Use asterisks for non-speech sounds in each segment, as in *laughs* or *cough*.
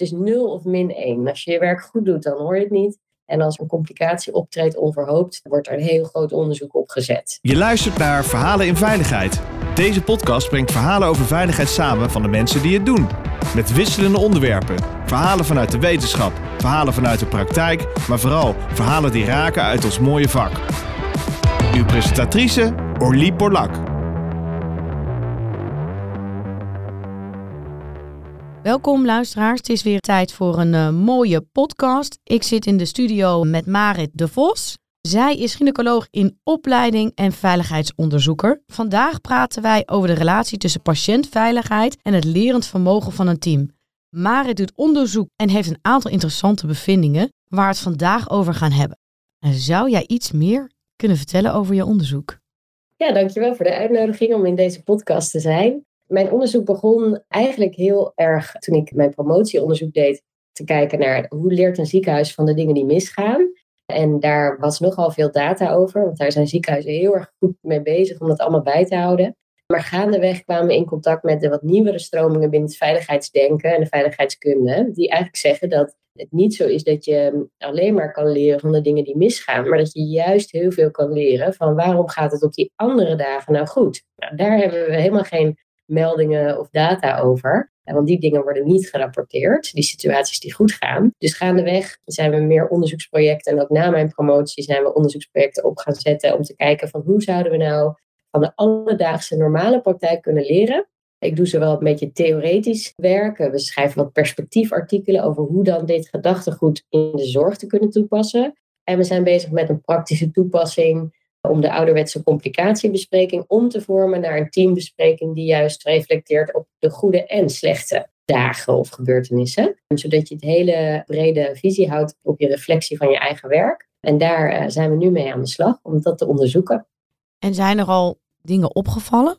Het is 0 of min 1. Als je je werk goed doet, dan hoor je het niet. En als een complicatie optreedt onverhoopt, wordt er een heel groot onderzoek op gezet. Je luistert naar Verhalen in Veiligheid. Deze podcast brengt verhalen over veiligheid samen van de mensen die het doen. Met wisselende onderwerpen. Verhalen vanuit de wetenschap, verhalen vanuit de praktijk, maar vooral verhalen die raken uit ons mooie vak. Uw presentatrice Orlie Borlak. Welkom luisteraars, het is weer tijd voor een uh, mooie podcast. Ik zit in de studio met Marit de Vos. Zij is gynaecoloog in opleiding en veiligheidsonderzoeker. Vandaag praten wij over de relatie tussen patiëntveiligheid en het lerend vermogen van een team. Marit doet onderzoek en heeft een aantal interessante bevindingen waar we het vandaag over gaan hebben. En zou jij iets meer kunnen vertellen over je onderzoek? Ja, dankjewel voor de uitnodiging om in deze podcast te zijn. Mijn onderzoek begon eigenlijk heel erg toen ik mijn promotieonderzoek deed. Te kijken naar hoe leert een ziekenhuis van de dingen die misgaan. En daar was nogal veel data over, want daar zijn ziekenhuizen heel erg goed mee bezig om dat allemaal bij te houden. Maar gaandeweg kwamen we in contact met de wat nieuwere stromingen binnen het veiligheidsdenken en de veiligheidskunde, die eigenlijk zeggen dat het niet zo is dat je alleen maar kan leren van de dingen die misgaan, maar dat je juist heel veel kan leren van waarom gaat het op die andere dagen nou goed. Nou, daar hebben we helemaal geen meldingen of data over. Want die dingen worden niet gerapporteerd, die situaties die goed gaan. Dus gaandeweg zijn we meer onderzoeksprojecten. En ook na mijn promotie zijn we onderzoeksprojecten op gaan zetten om te kijken van hoe zouden we nou van de alledaagse normale praktijk kunnen leren. Ik doe zowel een beetje theoretisch werken. We schrijven wat perspectiefartikelen over hoe dan dit gedachtegoed in de zorg te kunnen toepassen. En we zijn bezig met een praktische toepassing om de ouderwetse complicatiebespreking om te vormen naar een teambespreking die juist reflecteert op de goede en slechte dagen of gebeurtenissen. Zodat je het hele brede visie houdt op je reflectie van je eigen werk. En daar eh, zijn we nu mee aan de slag om dat te onderzoeken. En zijn er al dingen opgevallen?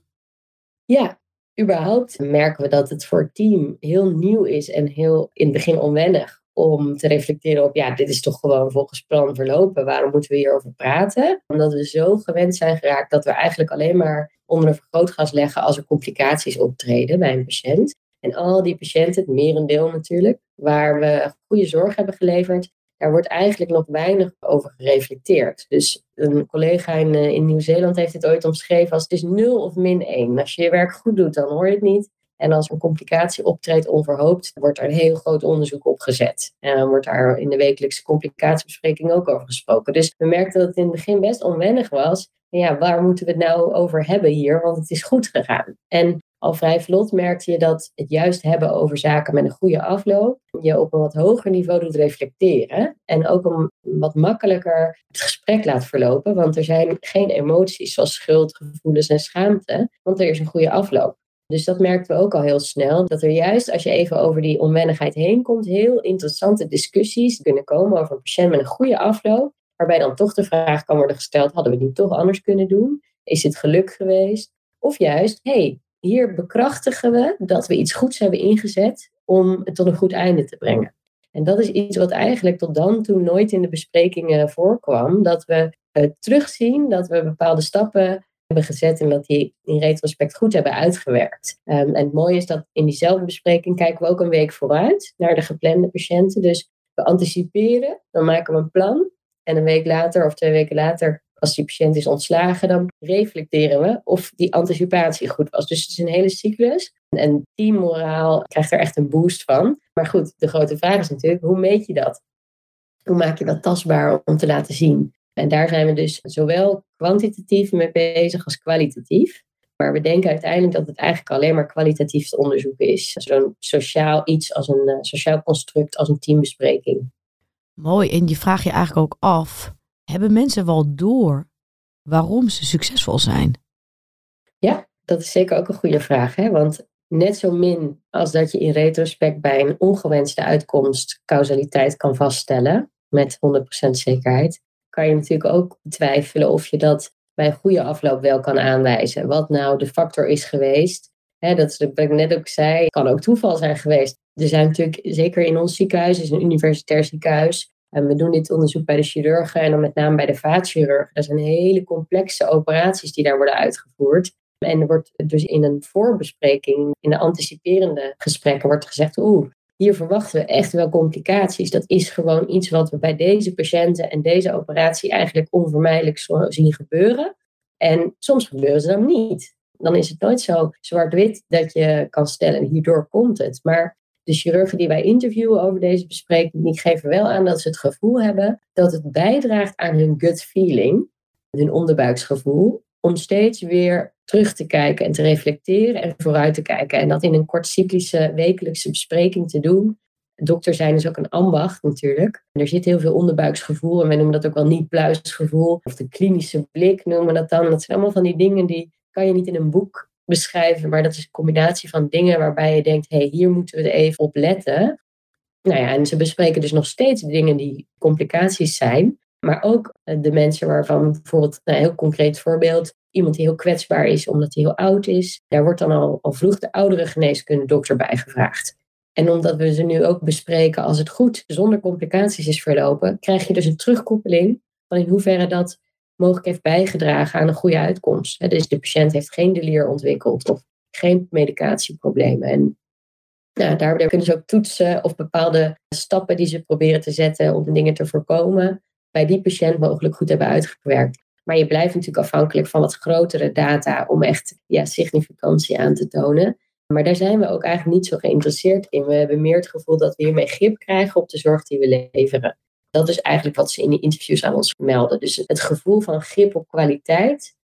Ja, überhaupt merken we dat het voor het team heel nieuw is en heel in het begin onwennig om te reflecteren op, ja, dit is toch gewoon volgens plan verlopen. Waarom moeten we hierover praten? Omdat we zo gewend zijn geraakt dat we eigenlijk alleen maar onder een vergrootglas leggen als er complicaties optreden bij een patiënt. En al die patiënten, het merendeel natuurlijk, waar we goede zorg hebben geleverd, daar wordt eigenlijk nog weinig over gereflecteerd. Dus een collega in, eh, in Nieuw-Zeeland heeft het ooit omschreven als het is 0 of min 1. Als je je werk goed doet, dan hoor je het niet. En als een complicatie optreedt onverhoopt, wordt er een heel groot onderzoek op gezet. En wordt daar in de wekelijkse complicatiebespreking ook over gesproken. Dus we merkten dat het in het begin best onwennig was. Ja, waar moeten we het nou over hebben hier? Want het is goed gegaan. En al vrij vlot merkte je dat het juist hebben over zaken met een goede afloop je op een wat hoger niveau doet reflecteren. En ook een wat makkelijker het gesprek laat verlopen. Want er zijn geen emoties zoals schuldgevoelens en schaamte. Want er is een goede afloop. Dus dat merkten we ook al heel snel. Dat er juist als je even over die onwennigheid heen komt, heel interessante discussies kunnen komen over een patiënt met een goede afloop. Waarbij dan toch de vraag kan worden gesteld: hadden we het niet toch anders kunnen doen? Is het geluk geweest? Of juist, hey, hier bekrachtigen we dat we iets goeds hebben ingezet om het tot een goed einde te brengen. En dat is iets wat eigenlijk tot dan toe nooit in de besprekingen voorkwam. Dat we uh, terugzien dat we bepaalde stappen hebben gezet en dat die in retrospect goed hebben uitgewerkt. Um, en het mooie is dat in diezelfde bespreking kijken we ook een week vooruit naar de geplande patiënten. Dus we anticiperen, dan maken we een plan. En een week later of twee weken later, als die patiënt is ontslagen, dan reflecteren we of die anticipatie goed was. Dus het is een hele cyclus. En teammoraal krijgt er echt een boost van. Maar goed, de grote vraag is natuurlijk, hoe meet je dat? Hoe maak je dat tastbaar om te laten zien? En daar zijn we dus zowel kwantitatief mee bezig als kwalitatief. Maar we denken uiteindelijk dat het eigenlijk alleen maar kwalitatief te onderzoeken is. Zo'n sociaal iets als een uh, sociaal construct, als een teambespreking. Mooi. En je vraagt je eigenlijk ook af: hebben mensen wel door waarom ze succesvol zijn? Ja, dat is zeker ook een goede vraag. Hè? Want net zo min als dat je in retrospect bij een ongewenste uitkomst causaliteit kan vaststellen met 100% zekerheid, kan je natuurlijk ook twijfelen of je dat bij een goede afloop wel kan aanwijzen. Wat nou de factor is geweest. Dat is wat ik net ook zei, kan ook toeval zijn geweest. Er zijn natuurlijk, zeker in ons ziekenhuis, is een universitair ziekenhuis. En we doen dit onderzoek bij de chirurgen en dan met name bij de vaatchirurgen. Dat zijn hele complexe operaties die daar worden uitgevoerd. En er wordt dus in een voorbespreking, in de anticiperende gesprekken, wordt gezegd: oeh, hier verwachten we echt wel complicaties. Dat is gewoon iets wat we bij deze patiënten en deze operatie eigenlijk onvermijdelijk zien gebeuren. En soms gebeuren ze dan niet. Dan is het nooit zo zwart-wit dat je kan stellen, hierdoor komt het. Maar de chirurgen die wij interviewen over deze bespreking, die geven wel aan dat ze het gevoel hebben dat het bijdraagt aan hun gut feeling, hun onderbuiksgevoel, om steeds weer terug te kijken en te reflecteren en vooruit te kijken. En dat in een kortcyclische wekelijkse bespreking te doen. Dokter zijn is ook een ambacht natuurlijk. er zit heel veel onderbuiksgevoel en wij noemen dat ook wel niet pluisgevoel. Of de klinische blik noemen we dat dan. Dat zijn allemaal van die dingen die kan je niet in een boek beschrijven, maar dat is een combinatie van dingen waarbij je denkt, hé, hey, hier moeten we even op letten. Nou ja, en ze bespreken dus nog steeds dingen die complicaties zijn, maar ook eh, de mensen waarvan bijvoorbeeld, een heel concreet voorbeeld, iemand die heel kwetsbaar is omdat hij heel oud is, daar wordt dan al, al vroeg de oudere geneeskunde dokter bij gevraagd. En omdat we ze nu ook bespreken als het goed zonder complicaties is verlopen, krijg je dus een terugkoppeling van in hoeverre dat mogelijk heeft bijgedragen aan een goede uitkomst. Dus de patiënt heeft geen delier ontwikkeld of geen medicatieproblemen. En nou, daar kunnen ze ook toetsen of bepaalde stappen die ze proberen te zetten om dingen te voorkomen, bij die patiënt mogelijk goed hebben uitgewerkt. Maar je blijft natuurlijk afhankelijk van wat grotere data om echt ja, significantie aan te tonen. Maar daar zijn we ook eigenlijk niet zo geïnteresseerd in. We hebben meer het gevoel dat we hiermee grip krijgen op de zorg die we leveren. Dat is eigenlijk wat ze in de interviews aan ons melden. Dus het gevoel van grip op kwaliteit,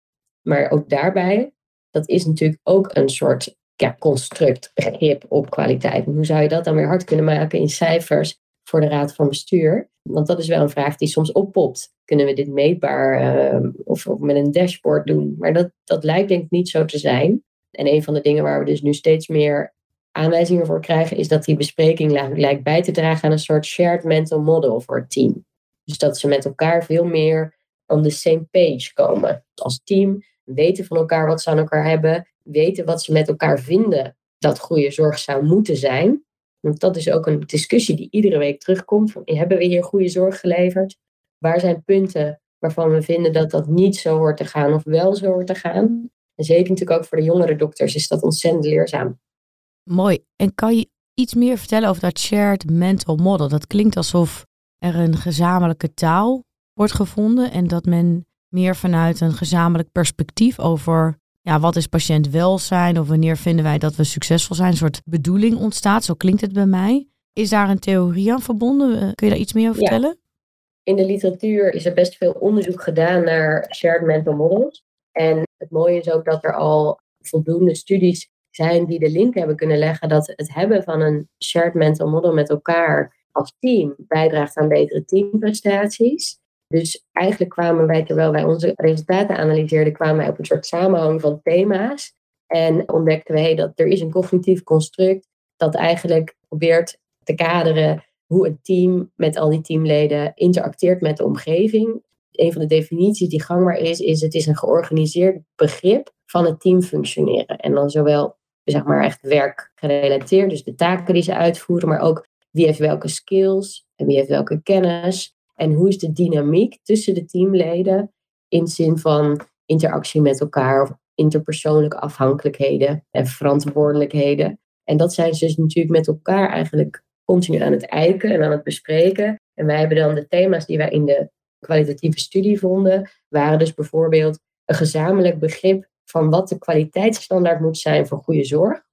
maar ook daarbij, dat is natuurlijk ook een soort ja, construct, grip op kwaliteit. Hoe zou je dat dan weer hard kunnen maken in cijfers voor de raad van bestuur? Want dat is wel een vraag die soms oppopt. Kunnen we dit meetbaar uh, of, of, met een dashboard doen? Maar dat, dat lijkt denk ik niet zo te zijn. En een van de dingen waar we dus nu steeds meer aanwijzingen voor krijgen, is dat die bespreking lijkt bij te dragen aan een soort shared mental model voor het team. Dus dat ze met elkaar veel meer on the same page komen. Als team weten van elkaar wat ze aan elkaar hebben, weten wat ze met elkaar vinden dat goede zorg zou moeten zijn. Want dat is ook een discussie die iedere week terugkomt. Hebben we hier goede zorg geleverd? Waar zijn punten waarvan we vinden dat dat niet zo hoort te gaan of wel zo hoort te gaan? En zeker natuurlijk ook voor de jongere dokters is dat ontzettend leerzaam. Mooi. En kan je iets meer vertellen over dat shared mental model? Dat klinkt alsof er een gezamenlijke taal wordt gevonden en dat men meer vanuit een gezamenlijk perspectief over ja, wat is patiëntwelzijn of wanneer vinden wij dat we succesvol zijn, een soort bedoeling ontstaat. Zo klinkt het bij mij. Is daar een theorie aan verbonden? Eh, kun je daar iets meer over vertellen? In de literatuur is er best veel onderzoek gedaan naar shared mental models. En het mooie is ook dat er al voldoende studies zijn die de link hebben kunnen leggen dat het hebben van een shared mental model met elkaar als team bijdraagt aan betere teamprestaties. Dus eigenlijk kwamen wij, terwijl wij onze resultaten analyseerden, kwamen wij op een soort samenhang van thema's. En ontdekten wij dat er is een cognitief construct dat eigenlijk probeert te kaderen hoe een team met al die teamleden interacteert met de omgeving. Een van de definities die gangbaar is, is het is een georganiseerd begrip van het team functioneren. En dan zowel zeg maar echt werkgerelateerd, dus de taken die ze uitvoeren, maar ook wie heeft welke skills en wie heeft welke kennis. En hoe is de dynamiek tussen de teamleden in zin van interactie met elkaar of interpersoonlijke afhankelijkheden en verantwoordelijkheden. En dat zijn ze dus natuurlijk met elkaar eigenlijk continu aan het eiken en aan het bespreken. En wij hebben dan de thema's die wij in de kwalitatieve studie vonden, waren dus bijvoorbeeld een gezamenlijk begrip van wat de kwaliteitsstandaard moet zijn voor goede zorg.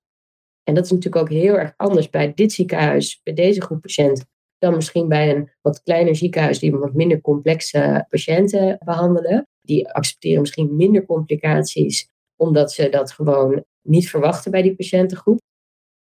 En dat is natuurlijk ook heel erg anders bij dit ziekenhuis, bij deze groep patiënten, dan misschien bij een wat kleiner ziekenhuis die wat minder complexe patiënten behandelen. Die accepteren misschien minder complicaties, omdat ze dat gewoon niet verwachten bij die patiëntengroep.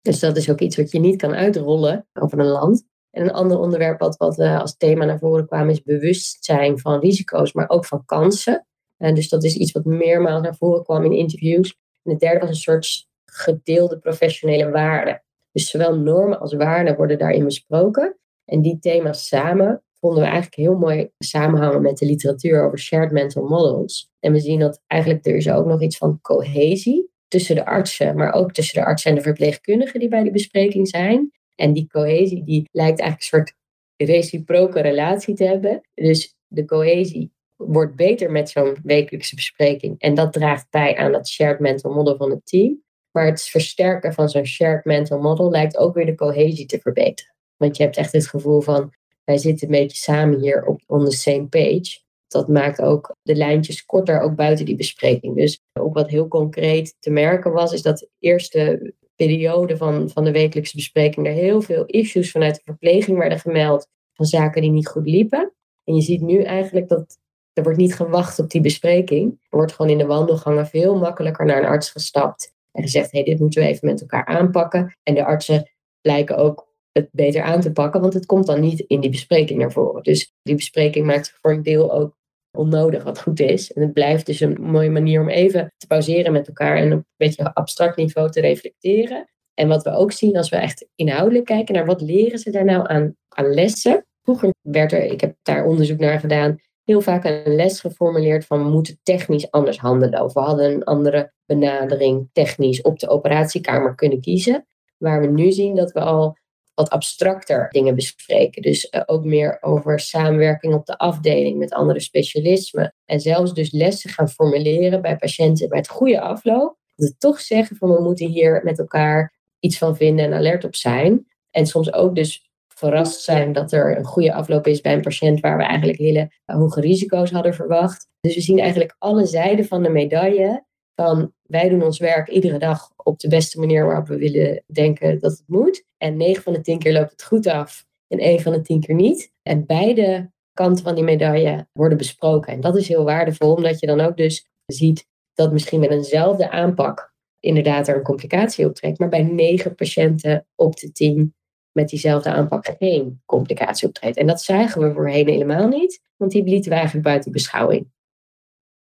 Dus dat is ook iets wat je niet kan uitrollen over een land. En een ander onderwerp wat, wat uh, als thema naar voren kwam is bewustzijn van risico's, maar ook van kansen. En dus dat is iets wat meermaals naar voren kwam in interviews. En het derde was een soort gedeelde professionele waarden. Dus zowel normen als waarden worden daarin besproken. En die thema's samen vonden we eigenlijk heel mooi samenhangen met de literatuur over shared mental models. En we zien dat eigenlijk er is ook nog iets van cohesie tussen de artsen, maar ook tussen de artsen en de verpleegkundigen die bij die bespreking zijn. En die cohesie die lijkt eigenlijk een soort reciproke relatie te hebben. Dus de cohesie wordt beter met zo'n wekelijkse bespreking. En dat draagt bij aan dat shared mental model van het team. Maar het versterken van zo'n shared mental model lijkt ook weer de cohesie te verbeteren. Want je hebt echt het gevoel van, wij zitten een beetje samen hier op on the same page. Dat maakt ook de lijntjes korter, ook buiten die bespreking. Dus ook wat heel concreet te merken was, is dat de eerste periode van, van de wekelijkse bespreking er heel veel issues vanuit de verpleging werden gemeld van zaken die niet goed liepen. En je ziet nu eigenlijk dat er wordt niet gewacht op die bespreking. Er wordt gewoon in de wandelgangen veel makkelijker naar een arts gestapt en gezegd, hé, hey, dit moeten we even met elkaar aanpakken. En de artsen blijken ook het beter aan te pakken, want het komt dan niet in die bespreking naar voren. Dus die bespreking maakt voor een deel ook onnodig, wat goed is. En het blijft dus een mooie manier om even te pauzeren met elkaar en op een beetje abstract niveau te reflecteren. En wat we ook zien als we echt inhoudelijk kijken naar wat leren ze daar nou aan, aan lessen. Vroeger werd er, ik heb daar onderzoek naar gedaan, heel vaak een les geformuleerd van we moeten technisch anders handelen. Of we hadden een andere benadering technisch op de operatiekamer kunnen kiezen. Waar we nu zien dat we al wat abstracter dingen bespreken. Dus uh, ook meer over samenwerking op de afdeling met andere specialismen. En zelfs dus lessen gaan formuleren bij patiënten met goede afloop. Dat we toch zeggen van we moeten hier met elkaar iets van vinden en alert op zijn. En soms ook dus verrast zijn dat er een goede afloop is bij een patiënt waar we eigenlijk hele hoge risico's hadden verwacht. Dus we zien eigenlijk alle zijden van de medaille van wij doen ons werk iedere dag op de beste manier waarop we willen denken dat het moet. En 9 van de 10 keer loopt het goed af en 1 van de 10 keer niet. En beide kanten van die medaille worden besproken. En dat is heel waardevol, omdat je dan ook dus ziet dat misschien met eenzelfde aanpak inderdaad er een complicatie optrekt, maar bij 9 patiënten op de 10 met diezelfde aanpak geen complicatie optreedt. En dat zagen we voorheen helemaal niet, want die lieten we eigenlijk buiten beschouwing.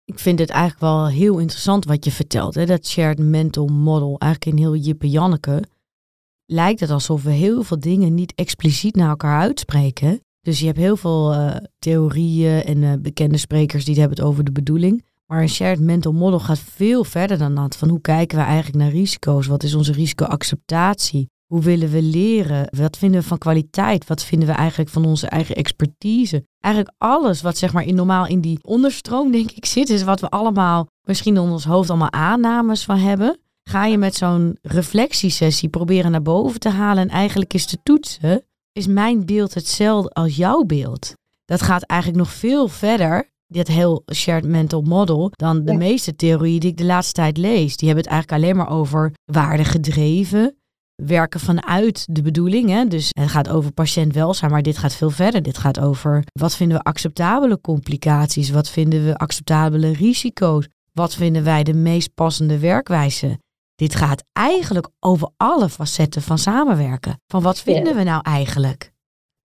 Ik vind het eigenlijk wel heel interessant wat je vertelt. Hè? Dat shared mental model, eigenlijk in heel Jippe Janneke, lijkt het alsof we heel veel dingen niet expliciet naar elkaar uitspreken. Dus je hebt heel veel uh, theorieën en uh, bekende sprekers die het hebben over de bedoeling. Maar een shared mental model gaat veel verder dan dat. Van hoe kijken we eigenlijk naar risico's? Wat is onze risicoacceptatie? Hoe willen we leren? Wat vinden we van kwaliteit? Wat vinden we eigenlijk van onze eigen expertise? Eigenlijk alles wat zeg maar in normaal in die onderstroom *laughs* denk ik zit, is wat we allemaal misschien in ons hoofd allemaal aannames van hebben. Ga je met zo'n reflectiesessie proberen naar boven te halen en eigenlijk is te toetsen, is mijn beeld hetzelfde als jouw beeld. Dat gaat eigenlijk nog veel verder dit heel shared mental model dan de meeste theorieën die ik de laatste tijd lees. Die hebben het eigenlijk alleen maar over waarde gedreven, werken vanuit de bedoeling. Hè? Dus het gaat over patiëntwelzijn, maar dit gaat veel verder. Dit gaat over wat vinden we acceptabele complicaties? Wat vinden we acceptabele risico's? Wat vinden wij de meest passende werkwijze? Dit gaat eigenlijk over alle facetten van samenwerken. Van wat vinden we nou eigenlijk?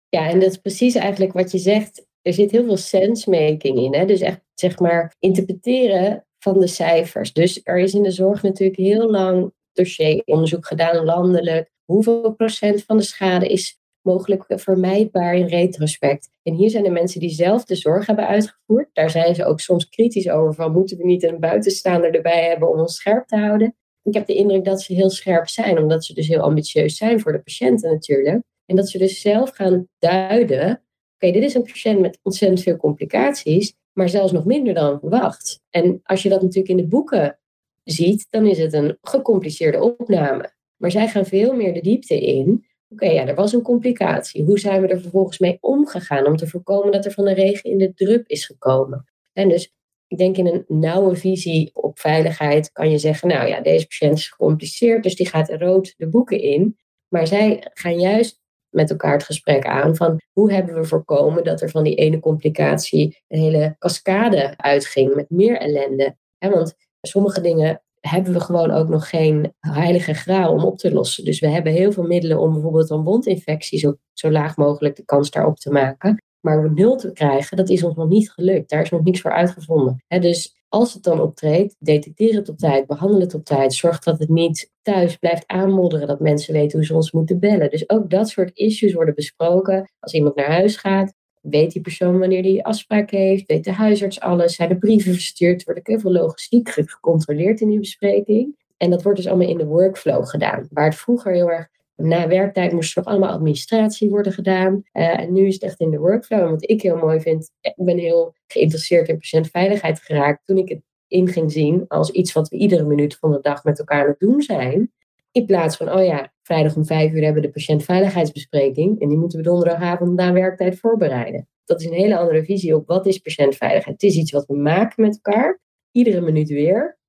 Ja, en dat is precies eigenlijk wat je zegt. Er zit heel veel sensemaking in. Hè? Dus echt, zeg maar, interpreteren van de cijfers. Dus er is in de zorg natuurlijk heel lang dossieronderzoek gedaan landelijk. Hoeveel procent van de schade is mogelijk vermijdbaar in retrospect? En hier zijn de mensen die zelf de zorg hebben uitgevoerd. Daar zijn ze ook soms kritisch over van moeten we niet een buitenstaander erbij hebben om ons scherp te houden? Ik heb de indruk dat ze heel scherp zijn, omdat ze dus heel ambitieus zijn voor de patiënten natuurlijk. En dat ze dus zelf gaan duiden, oké, dit is een patiënt met ontzettend veel complicaties, maar zelfs nog minder dan verwacht. En als je dat natuurlijk in de boeken ziet, dan is het een gecompliceerde opname. Maar zij gaan veel meer de diepte in. Oké, ja, er was een complicatie. Hoe zijn we er vervolgens mee omgegaan om te voorkomen dat er van de regen in de drup is gekomen? En dus ik denk in een nauwe visie op veiligheid kan je zeggen, nou ja, deze patiënt is gecompliceerd, dus die gaat rood de boeken in. Maar zij gaan juist met elkaar het gesprek aan van hoe hebben we voorkomen dat er van die ene complicatie een hele cascade uitging met meer ellende. want sommige dingen hebben we gewoon ook nog geen heilige graal om op te lossen. Dus we hebben heel veel middelen om bijvoorbeeld een wondinfectie zo, zo laag mogelijk de kans daarop te maken. Maar nul te krijgen, dat is ons nog niet gelukt. Daar is nog niks voor uitgevonden. dus als het dan optreedt, detecteer het op tijd, behandel het op tijd. Zorg dat het niet thuis blijft aanmodderen, dat mensen weten hoe ze ons moeten bellen. Dus ook dat soort issues worden besproken. Als iemand naar huis gaat, weet die persoon wanneer die afspraak heeft, weet de huisarts alles, zijn er brieven verstuurd, wordt ook heel veel logistiek gecontroleerd in die bespreking. En dat wordt dus allemaal in de workflow gedaan. Waar het vroeger heel erg na werktijd moest er allemaal administratie worden gedaan. Uh, en nu is het echt in de workflow. En wat ik heel mooi vind, ik ben heel geïnteresseerd in patiëntveiligheid geraakt toen ik het in ging zien als iets wat we iedere minuut van de dag met elkaar aan het doen zijn. In plaats van, oh ja, vrijdag om vijf uur hebben we de patiëntveiligheidsbespreking en die moeten we donderdagavond na werktijd voorbereiden. Dat is een hele andere visie op wat is patiëntveiligheid. Het is iets wat we maken met elkaar, iedere minuut weer.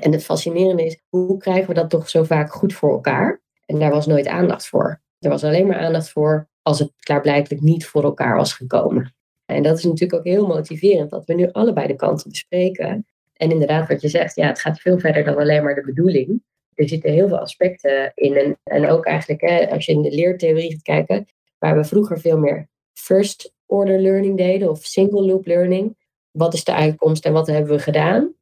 En het fascinerende is, hoe krijgen we dat toch zo vaak goed voor elkaar? En daar was nooit aandacht voor. Er was alleen maar aandacht voor als het klaarblijkelijk niet voor elkaar was gekomen. En dat is natuurlijk ook heel motiverend dat we nu allebei de kanten bespreken. En inderdaad, wat je zegt, ja, het gaat veel verder dan alleen maar de bedoeling. Er zitten heel veel aspecten in. En, en ook eigenlijk, hè, als je in de leertheorie gaat kijken, waar we vroeger veel meer first order learning deden of single loop learning. Wat is de uitkomst en wat hebben we gedaan?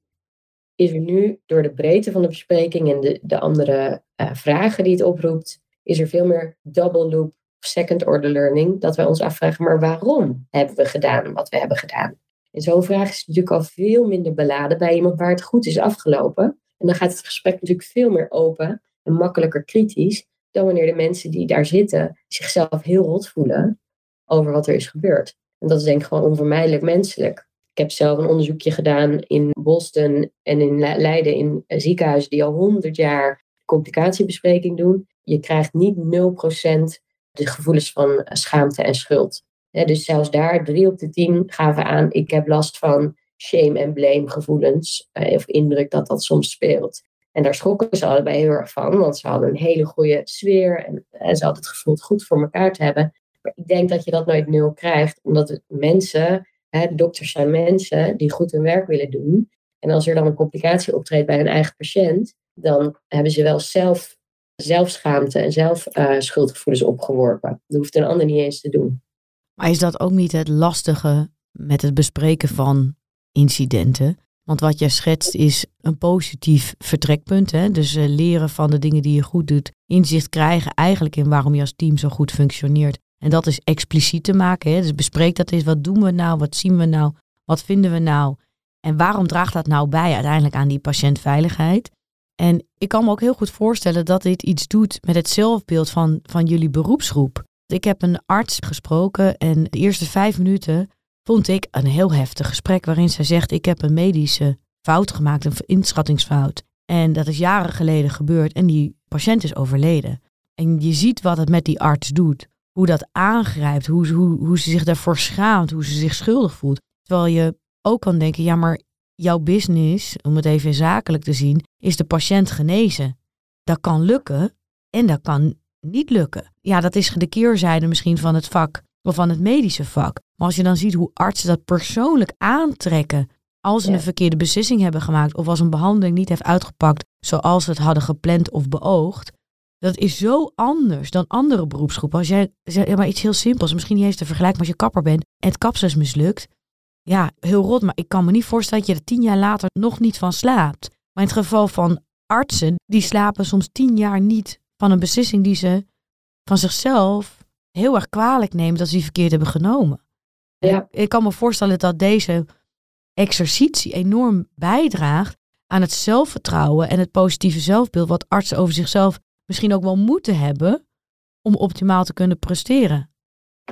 Is er nu door de breedte van de bespreking en de, de andere uh, vragen die het oproept, is er veel meer double loop second order learning, dat wij ons afvragen, maar waarom hebben we gedaan wat we hebben gedaan? En zo'n vraag is natuurlijk al veel minder beladen bij iemand waar het goed is afgelopen. En dan gaat het gesprek natuurlijk veel meer open en makkelijker kritisch dan wanneer de mensen die daar zitten zichzelf heel rot voelen over wat er is gebeurd. En dat is denk ik gewoon onvermijdelijk menselijk. Ik heb zelf een onderzoekje gedaan in Boston en in Leiden in ziekenhuizen die al honderd jaar complicatiebespreking doen. Je krijgt niet 0% de gevoelens van schaamte en schuld. dus zelfs daar, drie op de tien gaven aan, ik heb last van shame en blame gevoelens. Eh, of indruk dat dat soms speelt. En daar schrokken ze allebei heel erg van, want ze hadden een hele goede sfeer en, en ze hadden het gevoel goed voor elkaar te hebben. Maar ik denk dat je dat nooit nul krijgt, omdat mensen, hè, dokters zijn mensen die goed hun werk willen doen. En als er dan een complicatie optreedt bij hun eigen patiënt, dan hebben ze wel zelf zelfschaamte en zelf uh, schuldgevoelens opgeworpen. Dat hoeft een ander niet eens te doen. Maar is dat ook niet het lastige met het bespreken van incidenten? Want wat jij schetst is een positief vertrekpunt. Hè? Dus uh, leren van de dingen die je goed doet. Inzicht krijgen eigenlijk in waarom je als team zo goed functioneert. En dat is expliciet te maken. Hè? Dus bespreek dat eens. Wat doen we nou? Wat zien we nou? Wat vinden we nou? En waarom draagt dat nou bij uiteindelijk aan die patiëntveiligheid? En ik kan me ook heel goed voorstellen dat dit iets doet met het zelfbeeld van, van jullie beroepsgroep. Ik heb een arts gesproken en de eerste vijf minuten vond ik een heel heftig gesprek waarin zij zegt: Ik heb een medische fout gemaakt, een inschattingsfout. En dat is jaren geleden gebeurd en die patiënt is overleden. En je ziet wat het met die arts doet. Hoe dat aangrijpt, hoe, hoe, hoe ze zich daarvoor schaamt, hoe ze zich schuldig voelt. Terwijl je ook kan denken, ja, maar jouw business, om het even zakelijk te zien, is de patiënt genezen. Dat kan lukken en dat kan niet lukken. Ja, dat is de keerzijde misschien van het vak van het medische vak. Maar als je dan ziet hoe artsen dat persoonlijk aantrekken als ze een verkeerde beslissing hebben gemaakt of als een behandeling niet heeft uitgepakt zoals ze het hadden gepland of beoogd, dat is zo anders dan andere beroepsgroepen. Als jij, ja, maar iets heel simpels, misschien niet eens te vergelijken als je kapper bent en het kapsel is mislukt, ja, heel rot, maar ik kan me niet voorstellen dat je er tien jaar later nog niet van slaapt. Maar in het geval van artsen, die slapen soms tien jaar niet van een beslissing die ze van zichzelf heel erg kwalijk nemen dat ze die verkeerd hebben genomen. Ja. Ik kan me voorstellen dat deze exercitie enorm bijdraagt aan het zelfvertrouwen en het positieve zelfbeeld wat artsen over zichzelf misschien ook wel moeten hebben om optimaal te kunnen presteren.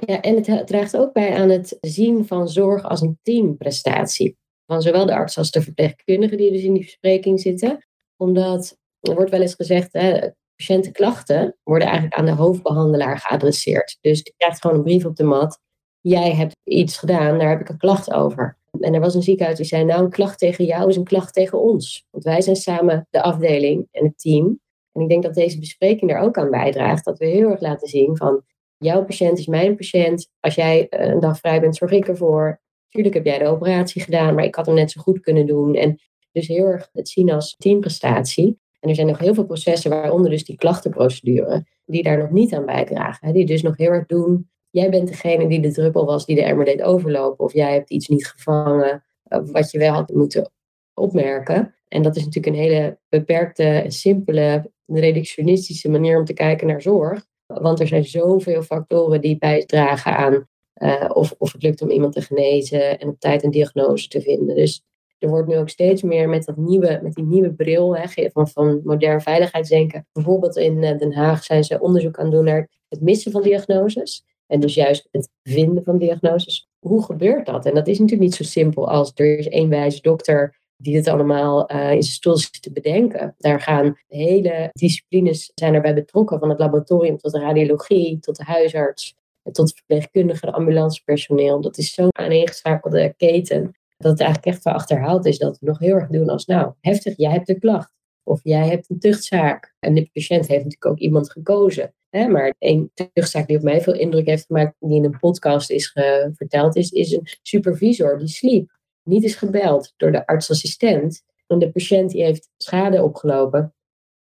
Ja, en het draagt ook bij aan het zien van zorg als een teamprestatie. Van zowel de arts als de verpleegkundigen die dus in die verspreking zitten. Omdat er wordt wel eens gezegd, hè, patiëntenklachten worden eigenlijk aan de hoofdbehandelaar geadresseerd. Dus die krijgt gewoon een brief op de mat. Jij hebt iets gedaan, daar heb ik een klacht over. En er was een ziekenhuis die zei, nou een klacht tegen jou is een klacht tegen ons. Want wij zijn samen de afdeling en het team. En ik denk dat deze bespreking er ook aan bijdraagt. Dat we heel erg laten zien van, jouw patiënt is mijn patiënt. Als jij eh, een dag vrij bent, zorg ik ervoor. Tuurlijk heb jij de operatie gedaan, maar ik had hem net zo goed kunnen doen. En dus heel erg het zien als teamprestatie. En er zijn nog heel veel processen, waaronder dus die klachtenprocedure, die daar nog niet aan bijdragen. Die dus nog heel erg doen. Jij bent degene die de druppel was die de emmer deed overlopen. Of jij hebt iets niet gevangen, eh, wat je wel had moeten opmerken. En dat is natuurlijk een hele beperkte, simpele, reductionistische manier om te kijken naar zorg. Want er zijn zoveel factoren die bijdragen aan uh, of, of het lukt om iemand te genezen en op tijd een diagnose te vinden. Dus er wordt nu ook steeds meer met, dat nieuwe, met die nieuwe bril hè, van, van modern veiligheidsdenken. Bijvoorbeeld in eh, Den Haag zijn ze onderzoek aan het doen naar het missen van diagnoses. En dus juist het vinden van diagnoses. Hoe gebeurt dat? En dat is natuurlijk niet zo simpel als er is één wijze dokter die dit allemaal uh, in zijn stoel zit te bedenken. Daar gaan hele disciplines zijn erbij betrokken, van het laboratorium tot de radiologie, tot de huisarts, tot de verpleegkundige, de ambulancepersoneel. Dat is zo'n aaneengeschakelde keten dat het eigenlijk echt wel achterhaald is dat we nog heel erg doen als, nou, heftig, jij hebt de klacht. Of jij hebt een tuchtzaak. En de patiënt heeft natuurlijk ook iemand gekozen. Hè? Maar één tuchtzaak die op mij veel indruk heeft gemaakt, die in een podcast is verteld, is, is een supervisor die sliep. Niet is gebeld door de artsassistent. En de patiënt die heeft schade opgelopen.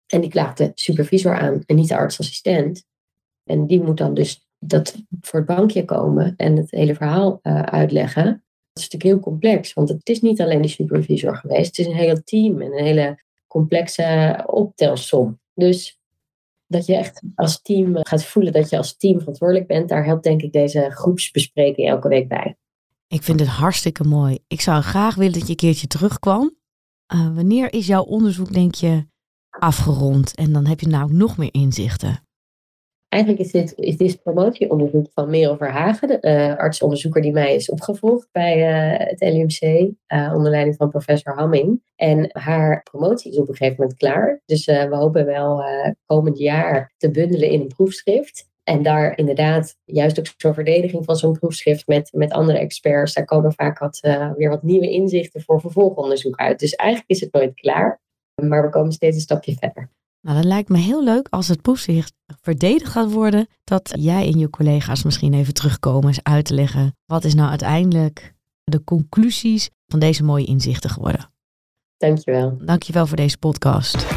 En die klaagt de supervisor aan en niet de artsassistent. En die moet dan dus dat voor het bankje komen en het hele verhaal uh, uitleggen. Is natuurlijk heel complex, want het is niet alleen de supervisor geweest. Het is een hele team en een hele complexe optelsom. Dus dat je echt als team gaat voelen dat je als team verantwoordelijk bent, daar helpt denk ik deze groepsbespreking elke week bij. Ik vind het hartstikke mooi. Ik zou graag willen dat je een keertje terugkwam. Uh, wanneer is jouw onderzoek, denk je, afgerond? En dan heb je nou nog meer inzichten. Eigenlijk is dit, is dit promotieonderzoek van Merel Verhagen, de uh, artsonderzoeker die mij is opgevolgd bij uh, het LUMC, uh, onder leiding van professor Hamming. En haar promotie is op een gegeven moment klaar. Dus we hopen wel komend jaar te bundelen in een proefschrift. En daar inderdaad, juist ook zo'n verdediging van zo'n proefschrift met, met andere experts, daar komen vaak wat, weer wat nieuwe inzichten voor vervolgonderzoek uit. Dus eigenlijk is het nooit klaar, maar we komen steeds een stapje verder. Nou, dan lijkt me heel leuk als het proefzicht verdedigd gaat worden, dat jij en je collega's misschien even terugkomen eens uit te leggen. Wat is nou uiteindelijk de conclusies van deze mooie inzichten geworden? Dankjewel. Dankjewel voor deze podcast.